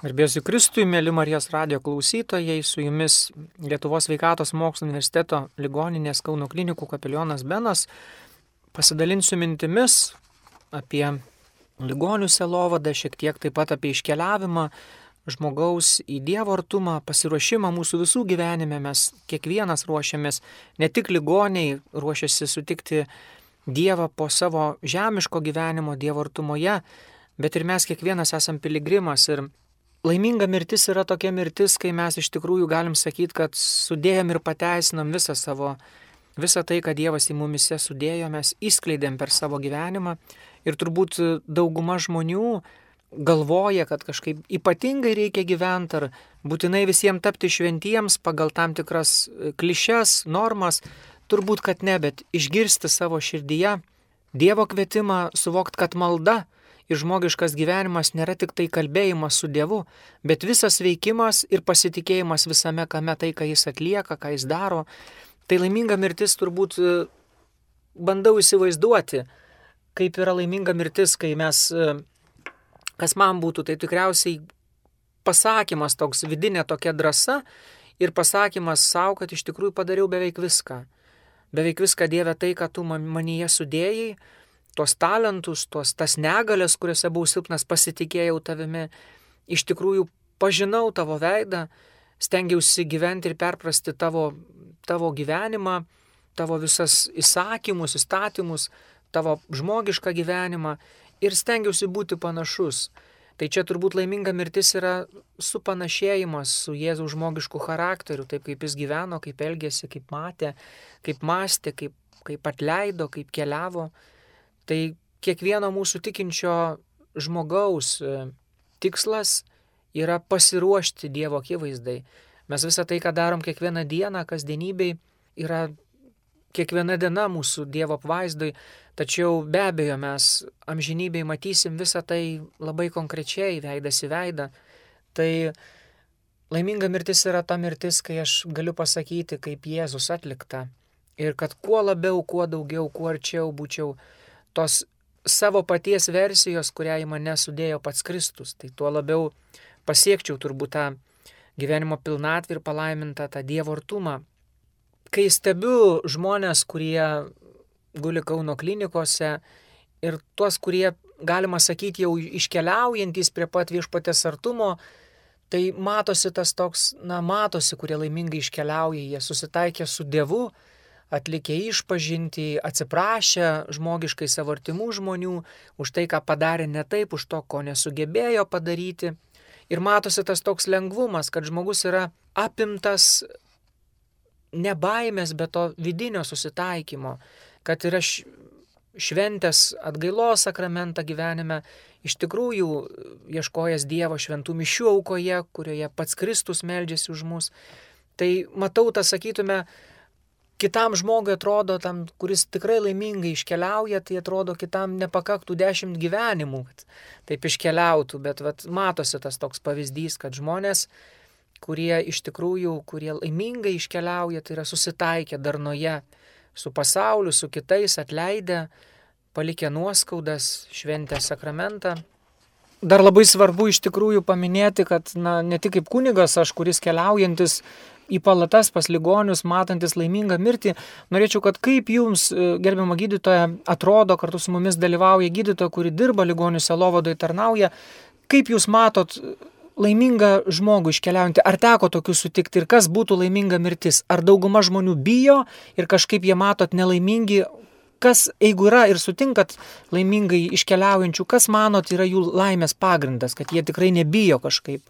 Garbėsiu Kristui, mėly Marijos radio klausytojai, su jumis Lietuvos sveikatos mokslo universiteto ligoninės Kauno klinikų kapelionas Benas. Pasidalinsiu mintimis apie ligonių selovadą, šiek tiek taip pat apie iškeliavimą žmogaus į Dievo artumą, pasiruošimą mūsų visų gyvenime. Mes kiekvienas ruošiamės, ne tik ligoniai ruošiasi sutikti Dievą po savo žemiško gyvenimo Dievo artumoje, bet ir mes kiekvienas esam piligrimas ir Laiminga mirtis yra tokia mirtis, kai mes iš tikrųjų galim sakyti, kad sudėjom ir pateisinam visą savo, visą tai, ką Dievas į mumise sudėjo, mes įskleidėm per savo gyvenimą. Ir turbūt dauguma žmonių galvoja, kad kažkaip ypatingai reikia gyventi ar būtinai visiems tapti šventiems pagal tam tikras klišes, normas, turbūt kad ne, bet išgirsti savo širdyje Dievo kvietimą, suvokti, kad malda, ir žmogiškas gyvenimas nėra tik tai kalbėjimas su Dievu, bet visas veikimas ir pasitikėjimas visame kame tai, ką jis atlieka, ką jis daro. Tai laiminga mirtis turbūt e, bandau įsivaizduoti, kaip yra laiminga mirtis, kai mes, e, kas man būtų, tai tikriausiai pasakymas toks vidinė tokia drąsa ir pasakymas savo, kad iš tikrųjų padariau beveik viską. Beveik viską Dieve tai, ką tu manyje sudėjai, tuos talentus, tuos, tas negalės, kuriuose buvau silpnas, pasitikėjau tavimi, iš tikrųjų pažinau tavo veidą, stengiausi gyventi ir perprasti tavo, tavo gyvenimą, tavo visas įsakymus, įstatymus, tavo žmogišką gyvenimą ir stengiausi būti panašus. Tai čia turbūt laiminga mirtis yra supanašėjimas su Jėzaus žmogišku charakteriu, taip kaip jis gyveno, kaip elgėsi, kaip matė, kaip mąstė, kaip, kaip atleido, kaip keliavo. Tai kiekvieno mūsų tikinčio žmogaus e, tikslas yra pasiruošti Dievo akivaizdai. Mes visą tai, ką darom kiekvieną dieną, kasdienybei, yra kiekviena diena mūsų Dievo apvaizdai, tačiau be abejo mes amžinybei matysim visą tai labai konkrečiai, veidas į veidą. Tai laiminga mirtis yra ta mirtis, kai aš galiu pasakyti, kaip Jėzus atlikta. Ir kad kuo labiau, kuo daugiau, kuo arčiau būčiau tos savo paties versijos, kurią į mane sudėjo pats Kristus. Tai tuo labiau pasiekčiau turbūt tą gyvenimo pilnatvį ir palaimintą tą Dievo artumą. Kai stebiu žmonės, kurie guli Kauno klinikose ir tuos, kurie, galima sakyti, jau iškeliaujantys prie pat viešpatės artumo, tai matosi tas toks, na, matosi, kurie laimingai iškeliauja, jie susitaikė su Dievu, atlikę išpažinti, atsiprašę žmogiškai savo artimų žmonių už tai, ką padarė ne taip, už to, ko nesugebėjo padaryti. Ir matosi tas toks lengvumas, kad žmogus yra apimtas ne baimės, bet to vidinio susitaikymo, kad yra šventės atgailos sakramentą gyvenime, iš tikrųjų ieškojęs Dievo šventų mišių aukoje, kurioje pats Kristus meldžiasi už mus. Tai matau tą, sakytume, kitam žmogui atrodo, tam, kuris tikrai laimingai iškeliauja, tai atrodo, kitam nepakaktų dešimt gyvenimų, kad taip iškeliautų, bet vat, matosi tas toks pavyzdys, kad žmonės, kurie iš tikrųjų, kurie laimingai iškeliauja, tai yra susitaikę darnoje su pasauliu, su kitais, atleidę, palikę nuoskaudas, šventę sakramentą. Dar labai svarbu iš tikrųjų paminėti, kad na, ne tik kaip kunigas aš, kuris keliaujantis į palatas pas ligonius, matantis laimingą mirtį. Norėčiau, kad kaip jums, e, gerbiama gydytoja, atrodo, kartu su mumis dalyvauja gydytoja, kuri dirba ligonių selovadoje, tarnauja, kaip jūs matot laimingą žmogų iškeliaujantį, ar teko tokių sutikti ir kas būtų laiminga mirtis, ar dauguma žmonių bijo ir kažkaip jie matot nelaimingi, kas, jeigu yra ir sutinkat laimingai iškeliaujančių, kas manot yra jų laimės pagrindas, kad jie tikrai nebijo kažkaip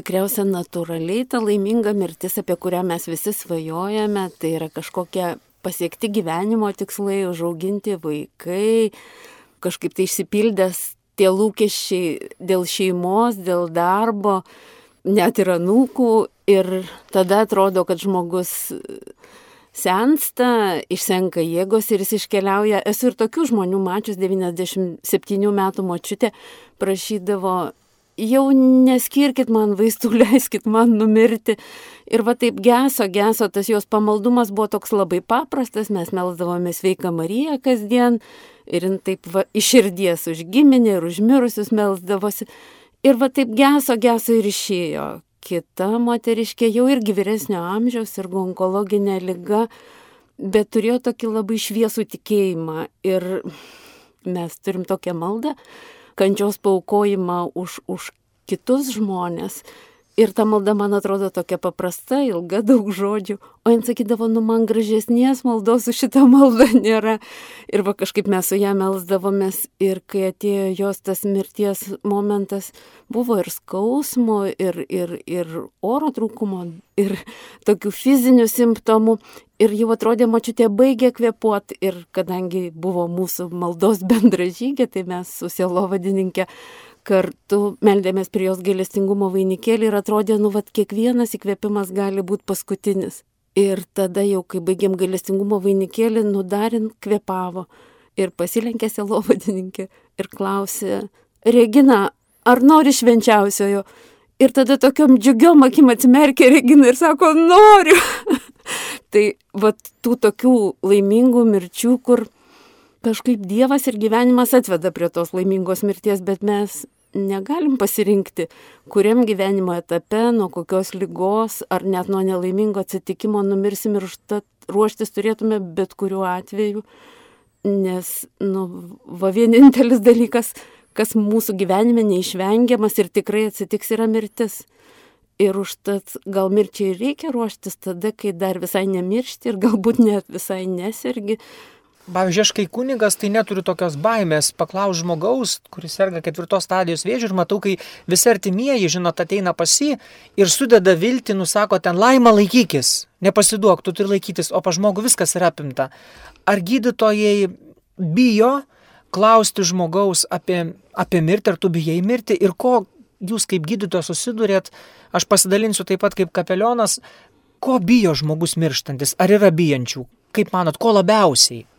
tikriausia natūraliai ta laiminga mirtis, apie kurią mes visi svajojame, tai yra kažkokie pasiekti gyvenimo tikslai, užauginti vaikai, kažkaip tai išsipildęs tie lūkesčiai dėl šeimos, dėl darbo, net ir anūkų ir tada atrodo, kad žmogus sensta, išsenka jėgos ir jis iškeliauja. Esu ir tokių žmonių mačius, 97 metų močiutė prašydavo jau neskirkit man vaistų, leiskit man numirti. Ir va taip geso, geso, tas jos pamaldumas buvo toks labai paprastas, mes melzdavome sveiką Mariją kasdien ir jin taip va, iš širdies už giminę ir užmirusius melzdavosi. Ir va taip geso, geso ir išėjo. Kita moteriškė jau irgi vyresnio amžiaus ir onkologinė lyga, bet turėjo tokį labai šviesų tikėjimą. Ir mes turim tokią maldą, kančios paukojimą už, už kitus žmonės. Ir ta malda man atrodo tokia paprasta, ilga, daug žodžių, o jin sakydavo, nu man gražesnės maldos už šitą maldą nėra. Ir va kažkaip mes su ją melsdavomės ir kai atėjo jos tas mirties momentas, buvo ir skausmo, ir, ir, ir oro trūkumo, ir tokių fizinių simptomų. Ir jau atrodė, mačiutė baigė kvepuoti ir kadangi buvo mūsų maldos bendražygė, tai mes su sielo vadininkė kartu meldėmės prie jos gailestingumo vainikėlį ir atrodė, nu, vad kiekvienas įkvėpimas gali būti paskutinis. Ir tada jau, kai baigėm gailestingumo vainikėlį, nudarin kvepavo ir pasilenkė selovadininkė ir klausė, Regina, ar nori švenčiausiojo? Ir tada tokiom džiugiom akim atsimerkė Regina ir sako, noriu. tai va tų tokių laimingų mirčių, kur kažkaip Dievas ir gyvenimas atveda prie tos laimingos mirties, bet mes negalim pasirinkti, kuriam gyvenimo etape, nuo kokios lygos ar net nuo nelaimingo atsitikimo numirsim ir užtat ruoštis turėtume bet kuriuo atveju, nes, nu, va vienintelis dalykas, kas mūsų gyvenime neišvengiamas ir tikrai atsitiks, yra mirtis. Ir užtat gal mirčiai reikia ruoštis tada, kai dar visai nemiršti ir galbūt net visai nesergi, Pavyzdžiui, aš kai kunigas, tai neturiu tokios baimės. Paklaus žmogaus, kuris serga ketvirtos stadijos vėžių ir matau, kai visi artimieji, žinot, ateina pasi ir sudeda viltį, nusako ten laimą laikykis, nepasiduok, tu turi laikytis, o pa žmogų viskas yra apimta. Ar gydytojai bijo klausti žmogaus apie, apie mirtį, ar tu bijai mirti? Ir ko jūs kaip gydytojas susidurėt, aš pasidalinsiu taip pat kaip kapelionas, ko bijo žmogus mirštantis, ar yra bijančių, kaip manot, ko labiausiai?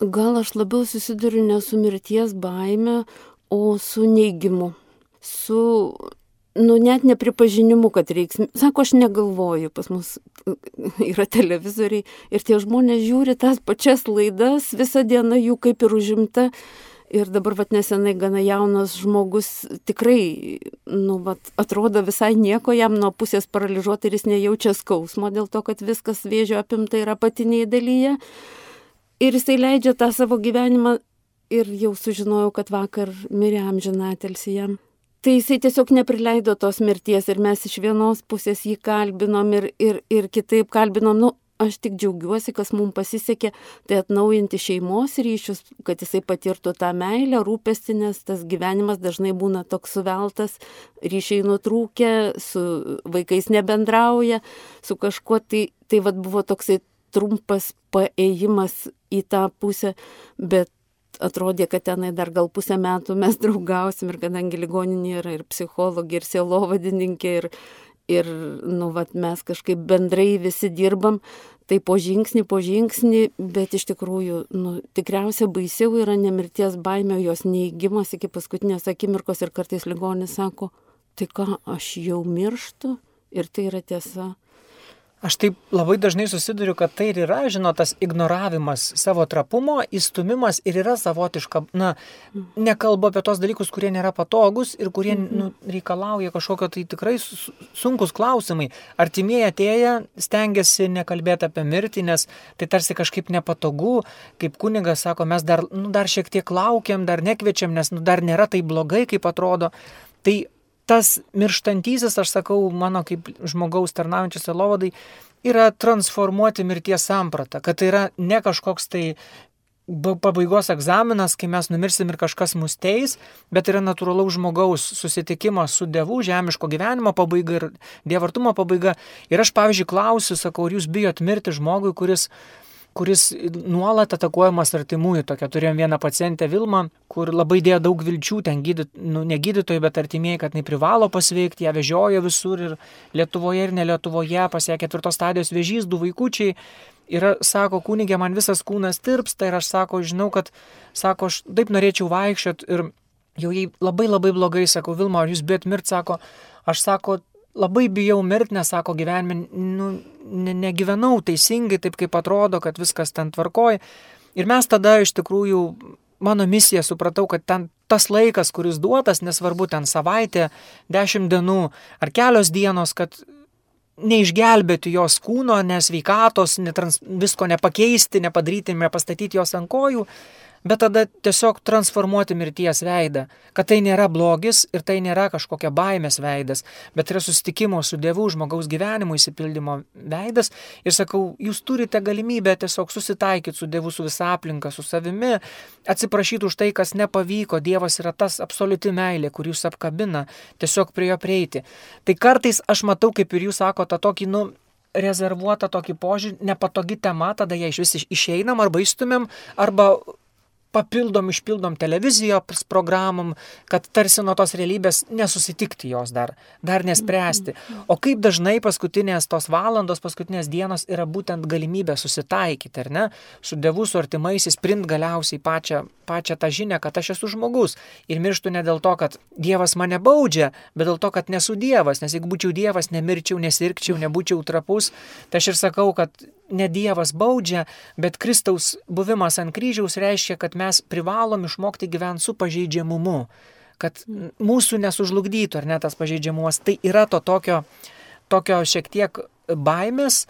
Gal aš labiau susiduriu ne su mirties baime, o su neigimu. Su, nu, net nepripažinimu, kad reiks. Sako, aš negalvoju, pas mus yra televizoriai ir tie žmonės žiūri tas pačias laidas, visą dieną jų kaip ir užimta. Ir dabar, vat nesenai, gana jaunas žmogus tikrai, nu, vat, atrodo visai nieko, jam nuo pusės paralyžiuoti ir jis nejaučia skausmo dėl to, kad viskas vėžio apimta yra patiniai dalyje. Ir jisai leidžia tą savo gyvenimą ir jau sužinojau, kad vakar mirė amžinatelsi jam. Tai jisai tiesiog neprileido tos mirties ir mes iš vienos pusės jį kalbinom ir, ir, ir kitaip kalbinom. Nu, aš tik džiaugiuosi, kas mums pasisekė, tai atnaujinti šeimos ryšius, kad jisai patirtų tą meilę, rūpestį, nes tas gyvenimas dažnai būna toks suveltas, ryšiai nutrūkę, su vaikais nebendrauja, su kažkuo, tai, tai vad buvo toksai trumpas paėjimas į tą pusę, bet atrodė, kad tenai dar gal pusę metų mes draugausim ir kadangi ligoninė yra ir psichologė, ir sielovadininkė, ir, ir nu, vat, mes kažkaip bendrai visi dirbam, tai po žingsnį, po žingsnį, bet iš tikrųjų, nu, tikriausiai baisiau yra nemirties baimė, jos neįgymas iki paskutinės akimirkos ir kartais ligonis sako, tai ką, aš jau mirštu ir tai yra tiesa. Aš taip labai dažnai susiduriu, kad tai ir yra, žinot, tas ignoravimas savo trapumo, įstumimas ir yra savotiška, na, nekalbu apie tos dalykus, kurie nėra patogus ir kurie nu, reikalauja kažkokio tai tikrai sunkus klausimai. Artimieji atėję stengiasi nekalbėti apie mirtį, nes tai tarsi kažkaip nepatogu, kaip kunigas sako, mes dar, nu, dar šiek tiek laukiam, dar nekviečiam, nes nu, dar nėra tai blogai, kaip atrodo. Tai tas mirštantysis, aš sakau, mano kaip žmogaus tarnaujančios selovadai, yra transformuoti mirties sampratą, kad tai yra ne kažkoks tai pabaigos egzaminas, kai mes numirsim ir kažkas mus teis, bet yra natūralaus žmogaus susitikimas su Dievu, žemiško gyvenimo pabaiga ir dievartumo pabaiga. Ir aš, pavyzdžiui, klausiu, sakau, ar jūs bijot mirti žmogui, kuris kuris nuolat atakuojamas artimųjų. Tokia turėjom vieną pacientę Vilmą, kur labai dėjo daug vilčių, ten gydyt, nu, ne gydytojai, bet artimieji, kad jinai privalo pasveikti, ją vežiojo visur ir Lietuvoje ir ne Lietuvoje, pasiekė ketvirtos stadijos vėžys, du vaikučiai. Ir sako, kunigė, man visas kūnas tirpsta ir aš sako, žinau, kad, sako, aš taip norėčiau vaikščioti ir jau jai labai labai blogai, sako, Vilma, ar jūs bijot mirti, sako, aš sako, labai bijau mirti, nes sako gyvenime, nu, ne, negyvenau teisingai, taip kaip atrodo, kad viskas ten tvarkoja. Ir mes tada iš tikrųjų mano misija, supratau, kad ten tas laikas, kuris duotas, nesvarbu ten savaitė, dešimt dienų ar kelios dienos, kad neišgelbėti jos kūno, nesveikatos, netrans, visko nepakeisti, nepadaryti, nepastatyti jos ant kojų, bet tada tiesiog transformuoti mirties veidą, kad tai nėra blogis ir tai nėra kažkokia baimės veidas, bet yra susitikimo su Dievu, žmogaus gyvenimo įsipildymo veidas. Ir sakau, jūs turite galimybę tiesiog susitaikyti su Dievu, su visa aplinka, su savimi, atsiprašyti už tai, kas nepavyko. Dievas yra tas absoliuti meilė, kur jūs apkabina, tiesiog prie jo prieiti. Tai kartais aš matau, kaip ir jūs sakote, tą tokį, nu, rezervuotą tokį požiūrį, nepatogi tema, tada ją iš vis išeinam arba įstumėm, arba papildom, išpildom televizijos programom, kad tarsi nuo tos realybės nesusitikti jos dar, dar nespręsti. O kaip dažnai paskutinės tos valandos, paskutinės dienos yra būtent galimybė susitaikyti, ar ne, su Dievu, su artimaisiais, print galiausiai pačią, pačią tą žinę, kad aš esu žmogus. Ir mirštu ne dėl to, kad Dievas mane baudžia, bet dėl to, kad nesu Dievas, nes jeigu būčiau Dievas, nemirčiau, nesirgčiau, nebūčiau trapus, tai aš ir sakau, kad ne Dievas baudžia, bet Kristaus buvimas ant kryžiaus reiškia, kad mes privalom išmokti gyventi su pažeidžiamumu, kad mūsų nesužlugdytų ar ne tas pažeidžiamumas. Tai yra to tokio, tokio šiek tiek baimės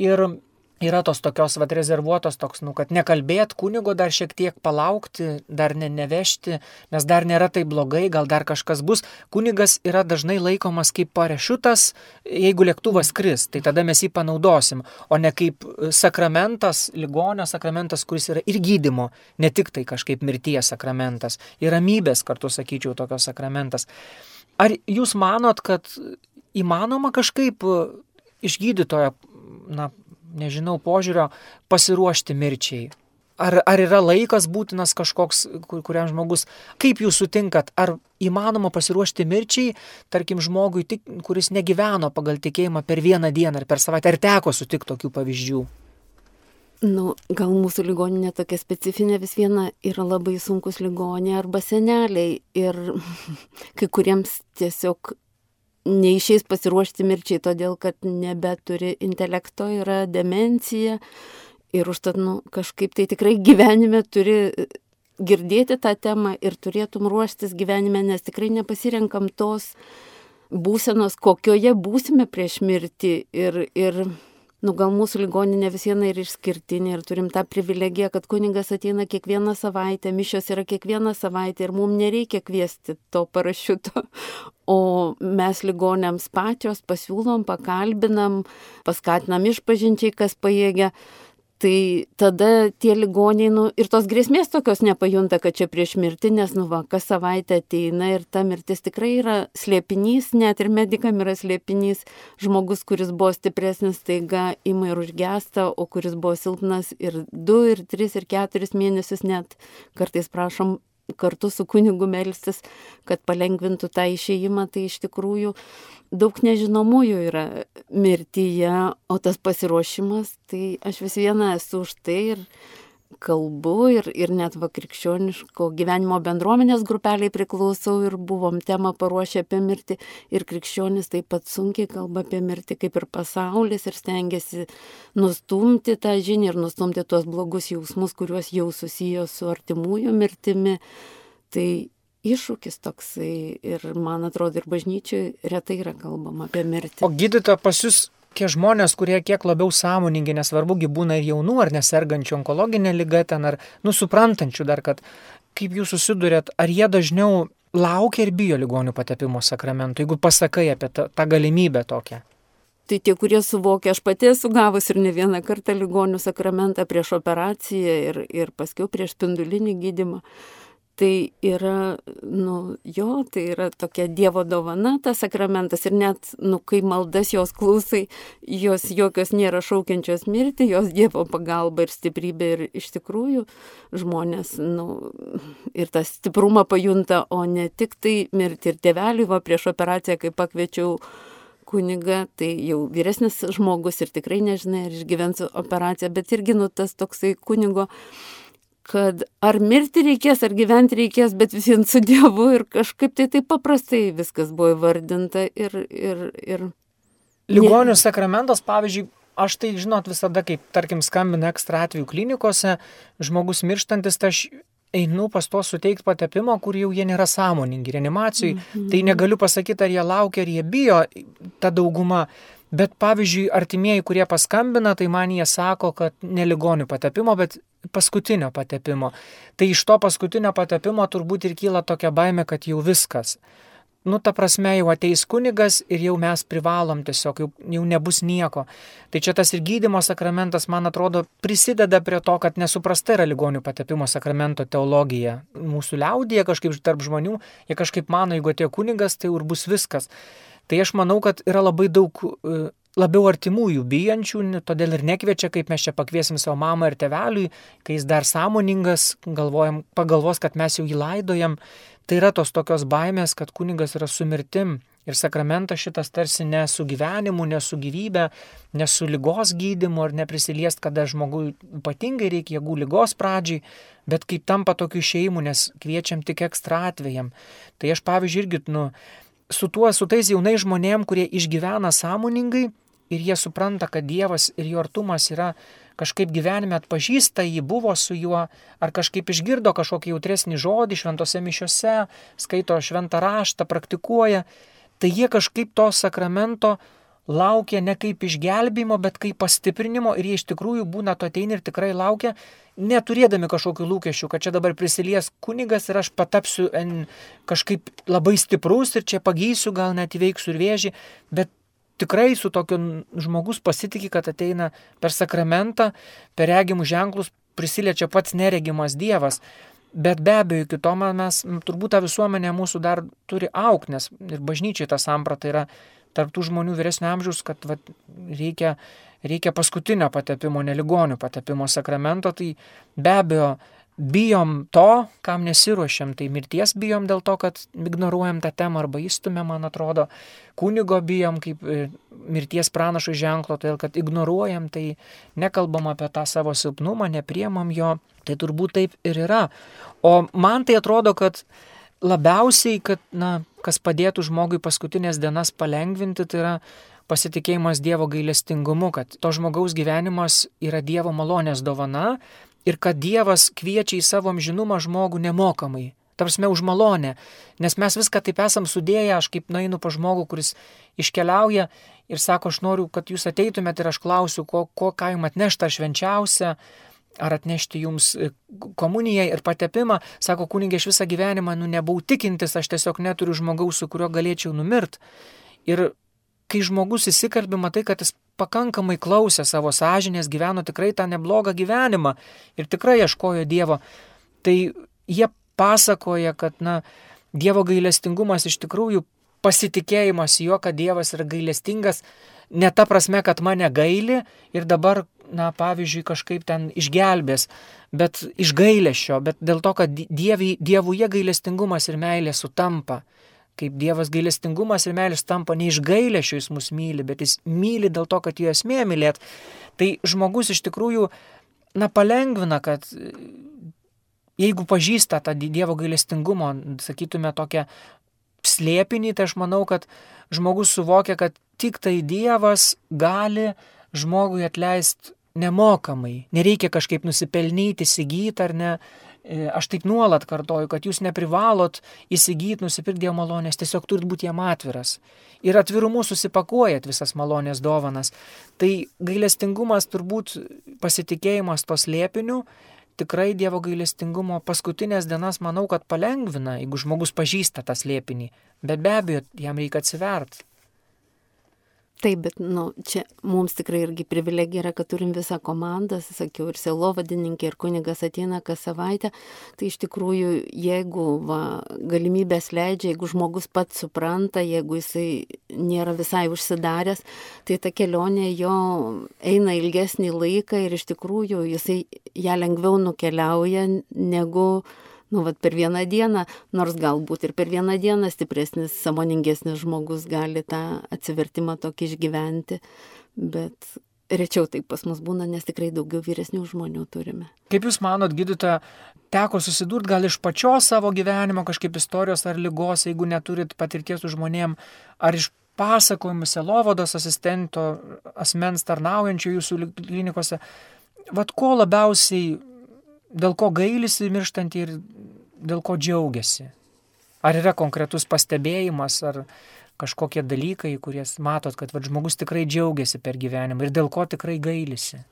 ir yra tos tokios vat rezervuotos toks, nu, kad nekalbėt kunigo dar šiek tiek palaukti, dar ne, nevežti, nes dar nėra tai blogai, gal dar kažkas bus. Kunigas yra dažnai laikomas kaip parašiutas, jeigu lėktuvas kris, tai tada mes jį panaudosim, o ne kaip sakramentas, ligonio sakramentas, kuris yra ir gydimo, ne tik tai kažkaip mirties sakramentas, ir ramybės kartu sakyčiau tokios sakramentas. Ar jūs manot, kad įmanoma kažkaip iš gydytojo na, nežinau, požiūrio pasiruošti mirčiai? Ar, ar yra laikas būtinas kažkoks, kur, kuriam žmogus, kaip jūs sutinkat, ar įmanoma pasiruošti mirčiai, tarkim, žmogui, tik, kuris negyveno pagal tikėjimą per vieną dieną ar per savaitę, ar teko sutikti tokių pavyzdžių? Nu, gal mūsų ligoninė tokia specifinė vis viena yra labai sunkus ligonė arba seneliai ir kai kuriems tiesiog neišeis pasiruošti mirčiai, todėl kad nebeturi intelekto, yra demencija ir užtat nu, kažkaip tai tikrai gyvenime turi girdėti tą temą ir turėtum ruoštis gyvenime, nes tikrai nepasirenkam tos būsenos, kokioje būsime prieš mirtį ir, ir nu gal mūsų ligoninė vis viena yra išskirtinė ir turim tą privilegiją, kad kuningas ateina kiekvieną savaitę, mišios yra kiekvieną savaitę ir mums nereikia kviesti to parašiuto, o mes ligonėms pačios pasiūlom, pakalbinam, paskatinam išpažinčiai, kas pajėgia tai tada tie ligoniai, nu, ir tos grėsmės tokios nepajunta, kad čia prieš mirtį, nes, nu, va, kas savaitę ateina ir ta mirtis tikrai yra slėpinys, net ir medikam yra slėpinys. Žmogus, kuris buvo stipresnis, taiga ima ir užgesta, o kuris buvo silpnas ir du, ir tris, ir keturis mėnesius net kartais prašom kartu su kunigu melstis, kad palengvintų tą išėjimą, tai iš tikrųjų daug nežinomųjų yra mirtyje, o tas pasiruošimas, tai aš vis viena esu už tai ir kalbu ir, ir net va krikščioniško gyvenimo bendruomenės grupeliai priklausau ir buvom temą paruošę apie mirtį ir krikščionis taip pat sunkiai kalba apie mirtį kaip ir pasaulis ir stengiasi nustumti tą žinią ir nustumti tuos blogus jausmus, kuriuos jau susiję su artimųjų mirtimi. Tai iššūkis toksai ir man atrodo ir bažnyčiai retai yra kalbama apie mirtį. O gydytoja pas jūs tie žmonės, kurie kiek labiau sąmoningi, nesvarbugi būna ir jaunų ar nesergančių onkologinė lyga ten, ar nusuprantančių dar, kad kaip jūs susidurėt, ar jie dažniau laukia ir bijo ligonių patepimo sakramentų, jeigu pasakai apie tą, tą galimybę tokią. Tai tie, kurie suvokia, aš pati esu gavus ir ne vieną kartą ligonių sakramentą prieš operaciją ir, ir paskiau prieš spindulinį gydimą tai yra, nu, jo, tai yra tokia Dievo dovana, tas sakramentas ir net, nu, kai maldas jos klausai, jos jokios nėra šaukiančios mirti, jos Dievo pagalba ir stiprybė ir iš tikrųjų žmonės, nu, ir tą stiprumą pajunta, o ne tik tai mirti ir tėveliui, va, prieš operaciją, kai pakviečiau kuniga, tai jau vyresnis žmogus ir tikrai nežinai, ar išgyvensiu operaciją, bet irgi, nu, tas toksai kunigo kad ar mirti reikės, ar gyventi reikės, bet visiems su Dievu ir kažkaip tai taip paprastai viskas buvo įvardinta ir... ir, ir... Ligonių sakramentas, pavyzdžiui, aš tai žinot visada, kaip tarkim skambina ekstra atveju klinikose, žmogus mirštantis, tai aš einu pas to suteikti patepimo, kur jau jie nėra sąmoningi reanimacijai, mm -hmm. tai negaliu pasakyti, ar jie laukia, ar jie bijo, ta dauguma. Bet pavyzdžiui, artimieji, kurie paskambina, tai man jie sako, kad ne ligonių patepimo, bet paskutinio patepimo. Tai iš to paskutinio patepimo turbūt ir kyla tokia baime, kad jau viskas nu, ta prasme, jau ateis kunigas ir jau mes privalom tiesiog, jau, jau nebus nieko. Tai čia tas ir gydymo sakramentas, man atrodo, prisideda prie to, kad nesuprasta yra ligonių patepimo sakramento teologija. Mūsų liaudėje kažkaip tarp žmonių, jie kažkaip mano, jeigu atėjo kunigas, tai ir bus viskas. Tai aš manau, kad yra labai daug e, labiau artimųjų bijančių, todėl ir nekviečia, kaip mes čia pakviesim savo mamą ir teveliui, kai jis dar sąmoningas, galvojam, pagalvos, kad mes jau jį laidojam. Tai yra tos tokios baimės, kad kunigas yra su mirtim ir sakramentas šitas tarsi ne su gyvenimu, ne su gyvybė, ne su lygos gydimu ar neprisiliest, kada žmogui ypatingai reikia jėgų lygos pradžiai, bet kaip tampa tokiu išėjimu, nes kviečiam tik ekstra atvejam. Tai aš pavyzdžiui irgi, nu, su tuo, su tais jaunais žmonėm, kurie išgyvena sąmoningai ir jie supranta, kad Dievas ir jo artumas yra kažkaip gyvenime atpažįsta jį, buvo su juo, ar kažkaip išgirdo kažkokį jautresnį žodį šventose mišiose, skaito šventą raštą, praktikuoja, tai jie kažkaip to sakramento laukia ne kaip išgelbimo, bet kaip pastiprinimo ir jie iš tikrųjų būna to ateini ir tikrai laukia, neturėdami kažkokių lūkesčių, kad čia dabar prisilies kunigas ir aš patapsiu en, kažkaip labai stiprus ir čia pagysiu, gal net įveiksiu ir vėžį, bet tikrai su tokiu žmogus pasitikė, kad ateina per sakramentą, per regimus ženklus, prisiliečia pats neregimas Dievas. Bet be abejo, iki to mes, turbūt ta visuomenė mūsų dar turi auk, nes ir bažnyčiai ta samprata yra tarptų žmonių vyresnio amžiaus, kad va, reikia, reikia paskutinio patepimo, neligonių patepimo sakramento, tai be abejo bijom to, kam nesiuošiam, tai mirties bijom dėl to, kad ignoruojam tą temą arba įstumėm, man atrodo, kunigo bijom kaip e, mirties pranašų ženklo, todėl kad ignoruojam, tai nekalbam apie tą savo silpnumą, nepriemam jo, tai turbūt taip ir yra. O man tai atrodo, kad labiausiai, kad, na, kas padėtų žmogui paskutinės dienas palengvinti, tai yra pasitikėjimas Dievo gailestingumu, kad to žmogaus gyvenimas yra Dievo malonės dovana ir kad Dievas kviečia į savo amžinumą žmogų nemokamai. Tarsi už malonę, nes mes viską taip esam sudėję, aš kaip nainu pa žmogų, kuris iškeliauja ir sako, aš noriu, kad jūs ateitumėte ir aš klausiu, ko, ko ką jums atnešta švenčiausia, ar atnešti jums e, komuniją ir patepimą, sako kunigė, aš visą gyvenimą, nu, nebuvau tikintis, aš tiesiog neturiu žmogaus, su kuriuo galėčiau numirt. Ir kai žmogus įsikalbi, matai, kad jis pakankamai klausė savo sąžinės, gyveno tikrai tą neblogą gyvenimą ir tikrai ieškojo Dievo, tai jie pasakoja, kad, na, Dievo gailestingumas iš tikrųjų pasitikėjimas jo, kad Dievas yra gailestingas, ne ta prasme, kad mane gaili ir dabar, na, pavyzdžiui, kažkaip ten išgelbės, bet iš gailėšio, bet dėl to, kad dievi, dievuje gailestingumas ir meilė sutampa kaip Dievas gailestingumas ir meilės tampa ne iš gailėšio jis mus myli, bet jis myli dėl to, kad jo esmė mylėt. Tai žmogus iš tikrųjų, na, palengvina, kad jeigu pažįsta tą Dievo gailestingumo, sakytume, tokią slėpinį, tai aš manau, kad žmogus suvokia, kad tik tai Dievas gali žmogui atleisti nemokamai. Nereikia kažkaip nusipelnyti, įsigyti ar ne, E, aš taip nuolat kartoju, kad jūs neprivalot įsigyti, nusipirkti Dievo malonės, tiesiog turit būti jam atviras. Ir atvirumu susipakuojat visas malonės dovanas. Tai gailestingumas turbūt pasitikėjimas tos liepinių, tikrai Dievo gailestingumo paskutinės dienas manau, kad palengvina, jeigu žmogus pažįsta tą slėpinį. Bet be abejo, jam reikia atsiverti. Taip, bet nu, čia mums tikrai irgi privilegija yra, kad turim visą komandą, sakiau, ir selo vadininkė, ir kunigas ateina kas savaitę. Tai iš tikrųjų, jeigu va, galimybės leidžia, jeigu žmogus pats supranta, jeigu jisai nėra visai užsidaręs, tai ta kelionė jo eina ilgesnį laiką ir iš tikrųjų jisai ją lengviau nukeliauja negu nu, vat, per vieną dieną, nors galbūt ir per vieną dieną stipresnis, samoningesnis žmogus gali tą atsivertimą tokį išgyventi, bet rečiau taip pas mus būna, nes tikrai daugiau vyresnių žmonių turime. Kaip Jūs manot, gydytoja, teko susidurti gal iš pačios savo gyvenimo kažkaip istorijos ar lygos, jeigu neturit patirties su žmonėm, ar iš pasakojimų selovados asistento, asmens tarnaujančių jūsų klinikose, vad ko labiausiai dėl ko gailisi mirštantį ir dėl ko džiaugiasi. Ar yra konkretus pastebėjimas, ar kažkokie dalykai, kurie matot, kad va, žmogus tikrai džiaugiasi per gyvenimą ir dėl ko tikrai gailisi.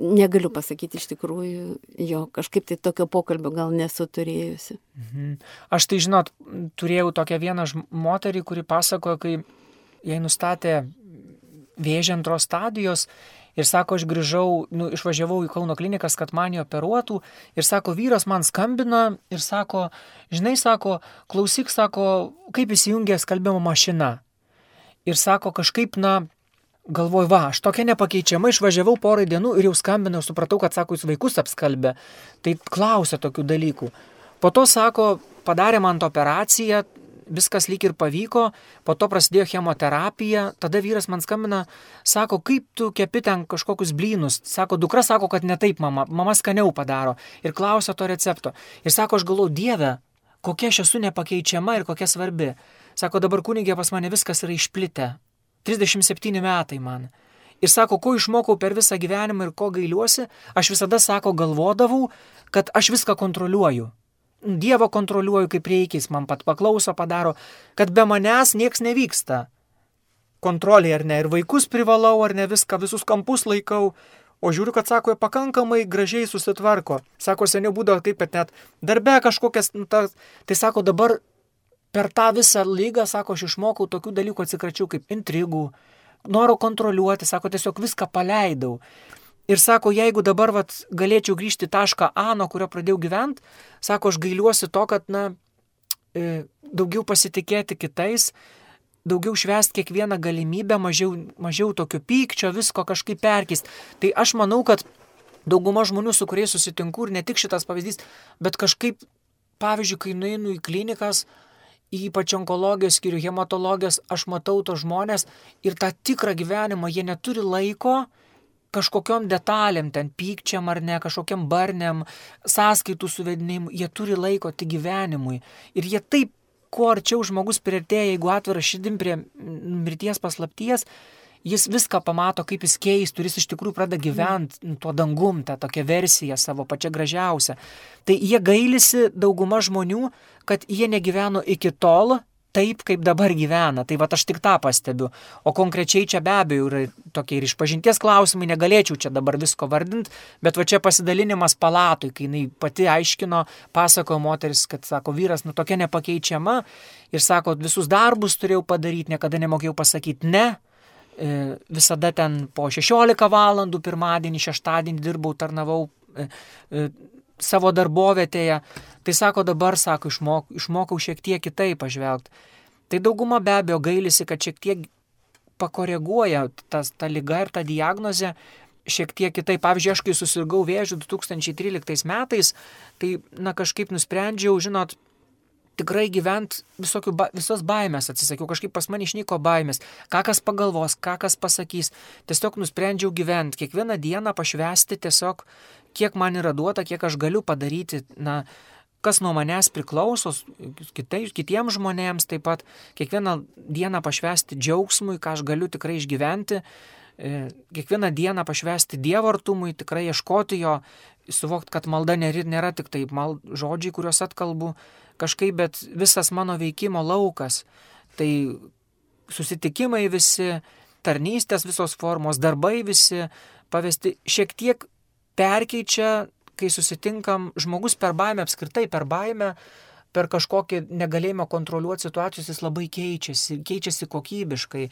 Negaliu pasakyti iš tikrųjų, jo kažkaip tai tokio pokalbio gal nesu turėjusi. Mhm. Aš tai žinot, turėjau tokią vieną moterį, kuri pasakojo, kai jai nustatė vėžį antros stadijos ir sako, aš grįžau, nu, išvažiavau į Kauno klinikas, kad mane operuotų ir sako, vyras man skambina ir sako, žinai, sako, klausyk, sako, kaip įsijungia skalbimo mašina. Ir sako, kažkaip, na, galvoju, va, aš tokia nepakeičiama, išvažiavau porai dienų ir jau skambinau, supratau, kad, sako, jūs vaikus apskalbė. Tai klausia tokių dalykų. Po to, sako, padarė man tą operaciją, viskas lyg ir pavyko, po to prasidėjo chemoterapija, tada vyras man skambina, sako, kaip tu kepi ten kažkokius blynus, sako, dukra sako, kad ne taip mama, mama skaniau padaro ir klausia to recepto. Ir sako, aš galvoju, Dieve, kokia aš esu nepakeičiama ir kokia svarbi. Sako, dabar kunigė pas mane viskas yra išplitę, 37 metai man. Ir sako, ko išmokau per visą gyvenimą ir ko gailiuosi, aš visada, sako, galvodavau, kad aš viską kontroliuoju. Dievo kontroliuoju kaip reikia, jis man pat paklauso, padaro, kad be manęs nieks nevyksta. Kontrolė ar ne, ir vaikus privalau, ar ne viską, visus kampus laikau, o žiūriu, kad sako, pakankamai gražiai susitvarko. Sako, seniau būdavo taip, kad net darbe kažkokias, nu, ta, tai sako, dabar per tą visą lygą, sako, aš išmokau tokių dalykų, atsikračiau kaip intrigų, noro kontroliuoti, sako, tiesiog viską paleidau. Ir sako, jeigu dabar vat, galėčiau grįžti tašką A, nuo kurio pradėjau gyventi, sako, aš gailiuosi to, kad, na, e, daugiau pasitikėti kitais, daugiau švęsti kiekvieną galimybę, mažiau, mažiau tokio pykčio, visko kažkaip perkist. Tai aš manau, kad dauguma žmonių, su kuriais susitinku, ir ne tik šitas pavyzdys, bet kažkaip, pavyzdžiui, kai nueinu į klinikas, ypač onkologijos skyrių, hematologijos, aš matau tos žmonės ir tą tikrą gyvenimą, jie neturi laiko kažkokiam detalėm, ten pykčiam ar ne, kažkokiam barniam, sąskaitų suvedinimu, jie turi laiko tik gyvenimui. Ir jie taip, kuo arčiau žmogus prieartėja, jeigu atvira širdim prie mirties paslapties, jis viską pamato, kaip jis keistų, ir jis iš tikrųjų pradeda gyventi mm. tuo dangum, tą tokią versiją savo pačią gražiausią. Tai jie gailisi dauguma žmonių, kad jie negyveno iki tol taip, kaip dabar gyvena. Tai va aš tik tą pastebiu. O konkrečiai čia be abejo yra tokie ir išpažinties klausimai, negalėčiau čia dabar visko vardinti, bet va čia pasidalinimas palatui, kai jinai pati aiškino, pasakojo moteris, kad sako, vyras, nu tokia nepakeičiama ir sako, visus darbus turėjau padaryti, niekada nemokėjau pasakyti ne E, visada ten po 16 valandų pirmadienį, šeštadienį dirbau, tarnavau e, e, savo darbovietėje. Tai sako dabar, sako, išmok, išmokau šiek tiek kitaip pažvelgti. Tai dauguma be abejo gailisi, kad šiek tiek pakoreguoja tas, ta lyga ir ta diagnozė šiek tiek kitaip. Pavyzdžiui, aš kai susirgau vėžių 2013 metais, tai, na, kažkaip nusprendžiau, žinot, tikrai gyvent visokių, ba, visos baimės atsisakiau, kažkaip pas mane išnyko baimės, ką kas pagalvos, ką kas pasakys. Tiesiog nusprendžiau gyventi, kiekvieną dieną pašvesti tiesiog, kiek man yra duota, kiek aš galiu padaryti, na, kas nuo manęs priklauso, kitai, kitiems žmonėms taip pat, kiekvieną dieną pašvesti džiaugsmui, ką aš galiu tikrai išgyventi, e, kiekvieną dieną pašvesti Dievo artumui, tikrai ieškoti jo, suvokti, kad malda nėra tik taip mal, žodžiai, kuriuos atkalbu, kažkaip, bet visas mano veikimo laukas, tai susitikimai visi, tarnystės visos formos, darbai visi pavesti šiek tiek perkeičia, kai susitinkam žmogus per baimę, apskritai per baimę, per kažkokį negalėjimą kontroliuoti situacijos jis labai keičiasi, keičiasi kokybiškai.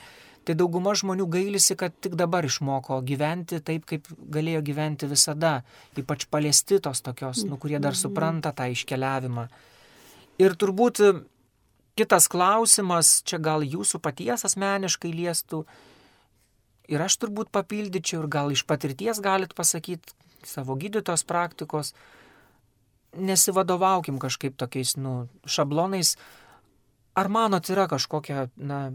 Tai dauguma žmonių gailisi, kad tik dabar išmoko gyventi taip, kaip galėjo gyventi visada, ypač paliesti tos tokios, nu, kurie dar supranta tą iškeliavimą. Ir turbūt kitas klausimas, čia gal jūsų paties asmeniškai liestų, ir aš turbūt papildyčiau, ir gal iš patirties galit pasakyti savo gydytos praktikos, nesivadovaukim kažkaip tokiais, nu, šablonais. Ar manot yra kažkokia, na,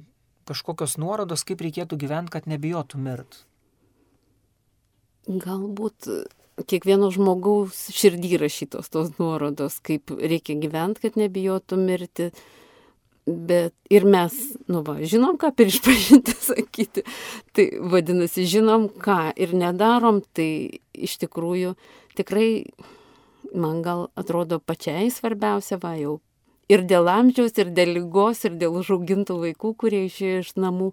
kažkokios nuorodos, kaip reikėtų gyventi, kad nebijotų mirt? Galbūt kiekvieno žmogaus širdį rašytos tos nuorodos, kaip reikia gyventi, kad nebijotų mirti. Bet ir mes, nu va, žinom, ką per išpažinti sakyti. Tai vadinasi, žinom, ką ir nedarom, tai iš tikrųjų tikrai man gal atrodo pačiai svarbiausia, va jau ir dėl amžiaus, ir dėl lygos, ir dėl užaugintų vaikų, kurie išėjo iš namų,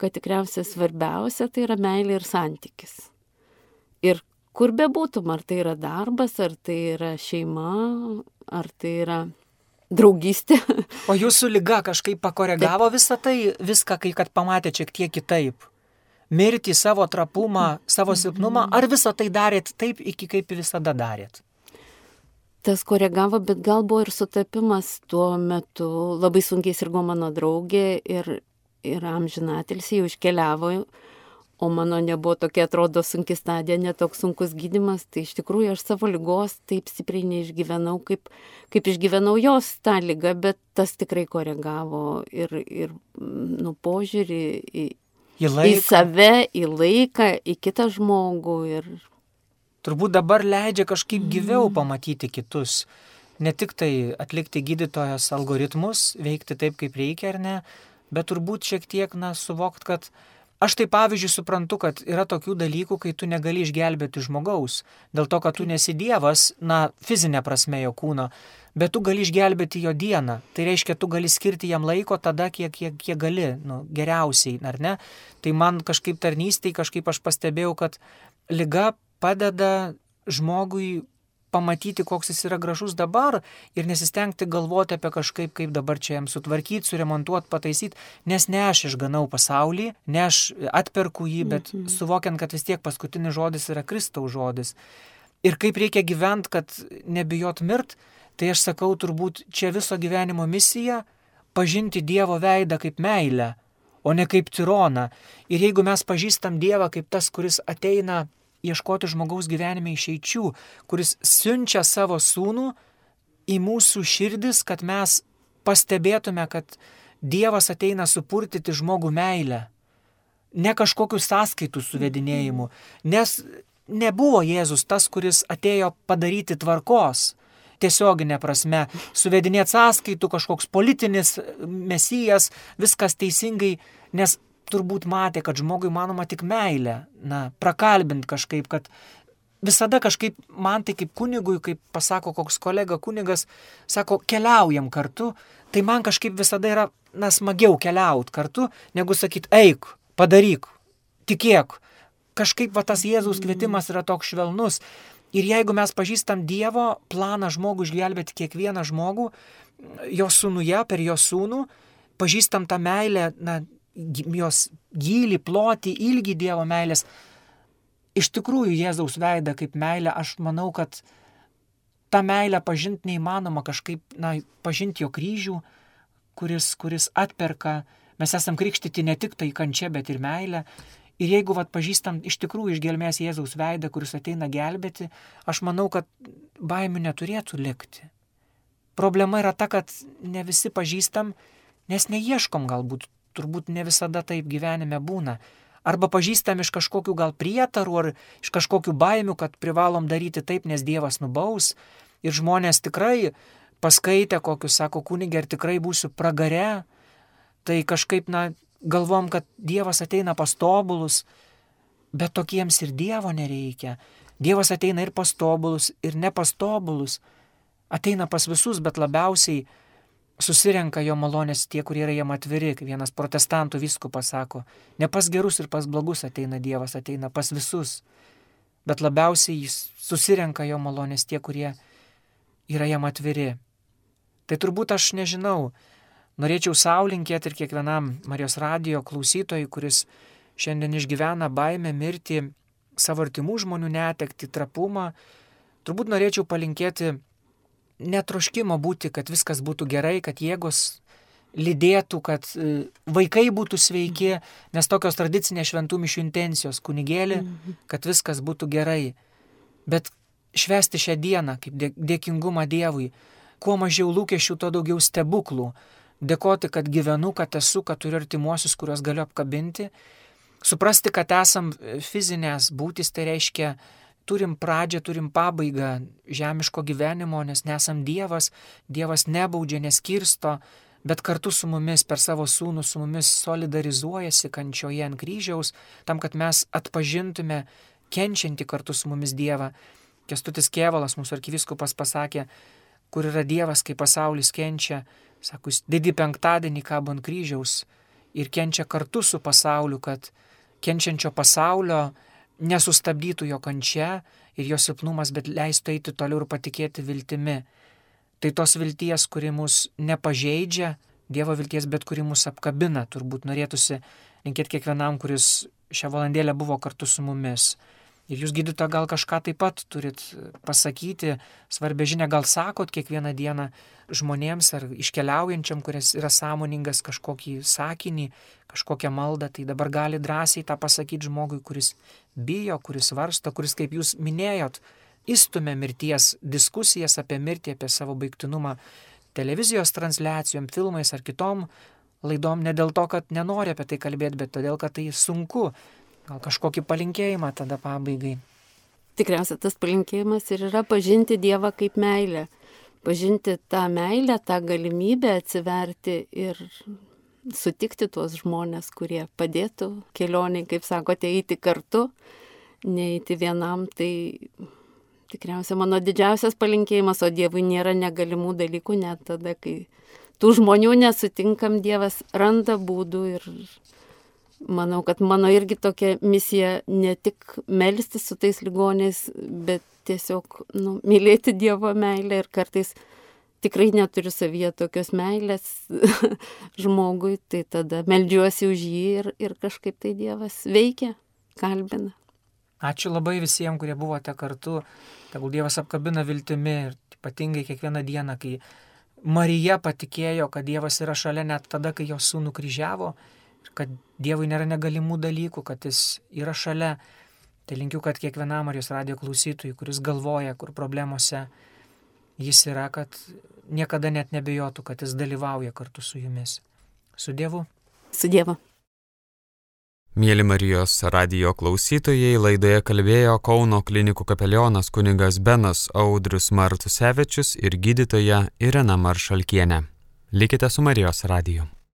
kad tikriausiai svarbiausia tai yra meilė ir santykis. Ir kur bebūtum, ar tai yra darbas, ar tai yra šeima, ar tai yra draugystė. O jūsų lyga kažkaip pakoregavo Taip. visą tai, viską, kai kad pamatė šiek tiek kitaip. Mirti savo trapumą, savo silpnumą, ar visą tai darėt taip, iki kaip visada darėt? tas koregavo, bet gal buvo ir sutapimas tuo metu. Labai sunkiai sirgo mano draugė ir, ir amžinatilsi jau iškeliavo, o mano nebuvo tokia, atrodo, sunki stadija, netoks sunkus gydimas. Tai iš tikrųjų aš savo lygos taip stipriai neišgyvenau, kaip, kaip išgyvenau jos tą lygą, bet tas tikrai koregavo ir, ir nu, požiūrį į, į, į save, į laiką, į kitą žmogų. Ir, turbūt dabar leidžia kažkaip gyviau mm. pamatyti kitus. Ne tik tai atlikti gydytojas algoritmus, veikti taip, kaip reikia ar ne, bet turbūt šiek tiek, na, suvokt, kad aš tai pavyzdžiui suprantu, kad yra tokių dalykų, kai tu negali išgelbėti žmogaus, dėl to, kad tu nesi dievas, na, fizinė prasme jo kūno, bet tu gali išgelbėti jo dieną. Tai reiškia, tu gali skirti jam laiko tada, kiek, kiek, kiek gali, nu, geriausiai, ar ne? Tai man kažkaip tarnystėj, kažkaip aš pastebėjau, kad lyga padeda žmogui pamatyti, koks jis yra gražus dabar ir nesistengti galvoti apie kažkaip, kaip dabar čia jam sutvarkyti, suremontuoti, pataisyti, nes ne aš išganau pasaulį, ne aš atperku jį, bet mhm. suvokiant, kad vis tiek paskutinis žodis yra Kristaus žodis. Ir kaip reikia gyventi, kad nebijot mirt, tai aš sakau turbūt čia viso gyvenimo misija - pažinti Dievo veidą kaip meilę, o ne kaip tironą. Ir jeigu mes pažįstam Dievą kaip tas, kuris ateina ieškoti žmogaus gyvenime išeičių, kuris siunčia savo sūnų į mūsų širdis, kad mes pastebėtume, kad Dievas ateina supurtyti žmogų meilę, ne kažkokiu sąskaitų suvedinėjimu, nes nebuvo Jėzus tas, kuris atėjo padaryti tvarkos, tiesioginė prasme, suvedinėti sąskaitų, kažkoks politinis mesijas, viskas teisingai, nes turbūt matė, kad žmogui manoma tik meilė, na, prakalbint kažkaip, kad visada kažkaip man tai kaip kunigui, kaip pasako koks kolega kunigas, sako, keliaujam kartu, tai man kažkaip visada yra, na, smagiau keliauti kartu, negu sakyti, eik, padaryk, tikėk. Kažkaip va tas Jėzaus kvietimas yra toks švelnus. Ir jeigu mes pažįstam Dievo planą žmogų išgelbėti kiekvieną žmogų, jo sūnuje, per jo sūnų, pažįstam tą meilę, na, jos gilį, plotį, ilgį Dievo meilės. Iš tikrųjų, Jėzaus veidą kaip meilę, aš manau, kad tą meilę pažinti neįmanoma kažkaip, na, pažinti jo kryžių, kuris, kuris atperka, mes esam krikštyti ne tik tai kančia, bet ir meilę. Ir jeigu vat pažįstam iš tikrųjų išgelmės Jėzaus veidą, kuris ateina gelbėti, aš manau, kad baimių neturėtų likti. Problema yra ta, kad ne visi pažįstam, nes neieškom galbūt turbūt ne visada taip gyvenime būna. Arba pažįstam iš kažkokių gal prietarų ar iš kažkokių baimių, kad privalom daryti taip, nes Dievas nubaus. Ir žmonės tikrai paskaitę, kokius sako kunigė, ir tikrai būsiu pragare, tai kažkaip, na, galvom, kad Dievas ateina pas tobulus, bet tokiems ir Dievo nereikia. Dievas ateina ir pas tobulus, ir ne pas tobulus. Ateina pas visus, bet labiausiai susirenka jo malonės tie, kurie yra jam atviri, kaip vienas protestantų viskupas sako, ne pas gerus ir pas blogus ateina Dievas, ateina pas visus, bet labiausiai jis susirenka jo malonės tie, kurie yra jam atviri. Tai turbūt aš nežinau, norėčiau saulinkėti ir kiekvienam Marijos radijo klausytojui, kuris šiandien išgyvena baimę mirti, savo artimų žmonių netekti, trapumą, turbūt norėčiau palinkėti netroškimo būti, kad viskas būtų gerai, kad jėgos lydėtų, kad e, vaikai būtų sveiki, nes tokios tradicinės šventų mišių intencijos kunigėlį, mhm. kad viskas būtų gerai. Bet švesti šią dieną kaip dėkingumą Dievui, kuo mažiau lūkesčių, tuo daugiau stebuklų. Dėkoti, kad gyvenu, kad esu, kad turiu artimuosius, kuriuos galiu apkabinti. Suprasti, kad esam fizinės būtis, tai reiškia turim pradžią, turim pabaigą žemiško gyvenimo, nes nesam Dievas, Dievas nebaudžia, neskirsto, bet kartu su mumis per savo sūnų su mumis solidarizuojasi kančioje ant kryžiaus, tam, kad mes atpažintume kenčiantį kartu su mumis Dievą. Kestutis Kievalas, mūsų arkiviskupas, pasakė, kur yra Dievas, kai pasaulis kenčia, sako, jis didį penktadienį kabo ant kryžiaus ir kenčia kartu su pasauliu, kad kenčiančio pasaulio nesustabdytų jo kančia ir jo silpnumas, bet leistų eiti toliau ir patikėti viltimi. Tai tos vilties, kuri mus nepažeidžia, Dievo vilties, bet kuri mus apkabina, turbūt norėtųsi linkėti kiekvienam, kuris šią valandėlę buvo kartu su mumis. Ir jūs gydyto gal kažką taip pat turit pasakyti, svarbia žinia, gal sakot kiekvieną dieną žmonėms ar iškeliaujančiam, kuris yra sąmoningas kažkokį sakinį, kažkokią maldą, tai dabar gali drąsiai tą pasakyti žmogui, kuris bijo, kuris varsto, kuris, kaip jūs minėjot, įstumia mirties diskusijas apie mirtį, apie savo baigtinumą televizijos transliacijom, filmais ar kitom laidom, ne dėl to, kad nenori apie tai kalbėti, bet todėl, kad tai sunku Gal kažkokį palinkėjimą tada pabaigai. Tikriausiai tas palinkėjimas ir yra pažinti Dievą kaip meilę. Pažinti tą meilę, tą galimybę atsiverti ir sutikti tuos žmonės, kurie padėtų kelioniai, kaip sakote, eiti kartu, neįti vienam. Tai tikriausiai mano didžiausias palinkėjimas, o Dievui nėra negalimų dalykų, net tada, kai tų žmonių nesutinkam, Dievas randa būdų ir manau, kad mano irgi tokia misija ne tik melstis su tais ligoniais, bet tiesiog nu, mylėti Dievo meilę ir kartais tikrai neturiu savyje tokios meilės žmogui, tai tada meldžiuosi už jį ir, ir kažkaip tai Dievas veikia, kalbina. Ačiū labai visiems, kurie buvote kartu. Tegul Dievas apkabina viltimi ir ypatingai kiekvieną dieną, kai Marija patikėjo, kad Dievas yra šalia net tada, kai jos sūnų kryžiavo kad Dievui nėra negalimų dalykų, kad Jis yra šalia. Tai linkiu, kad kiekvienam Marijos radio klausytojui, kuris galvoja, kur problemose Jis yra, kad niekada net nebejotų, kad Jis dalyvauja kartu su jumis. Su Dievu. Su Dievu. Mėly Marijos radio klausytojai, laidoje kalbėjo Kauno klinikų kapelionas kuningas Benas Audrius Martusevičius ir gydytoja Irena Maršalkienė. Likite su Marijos radiju.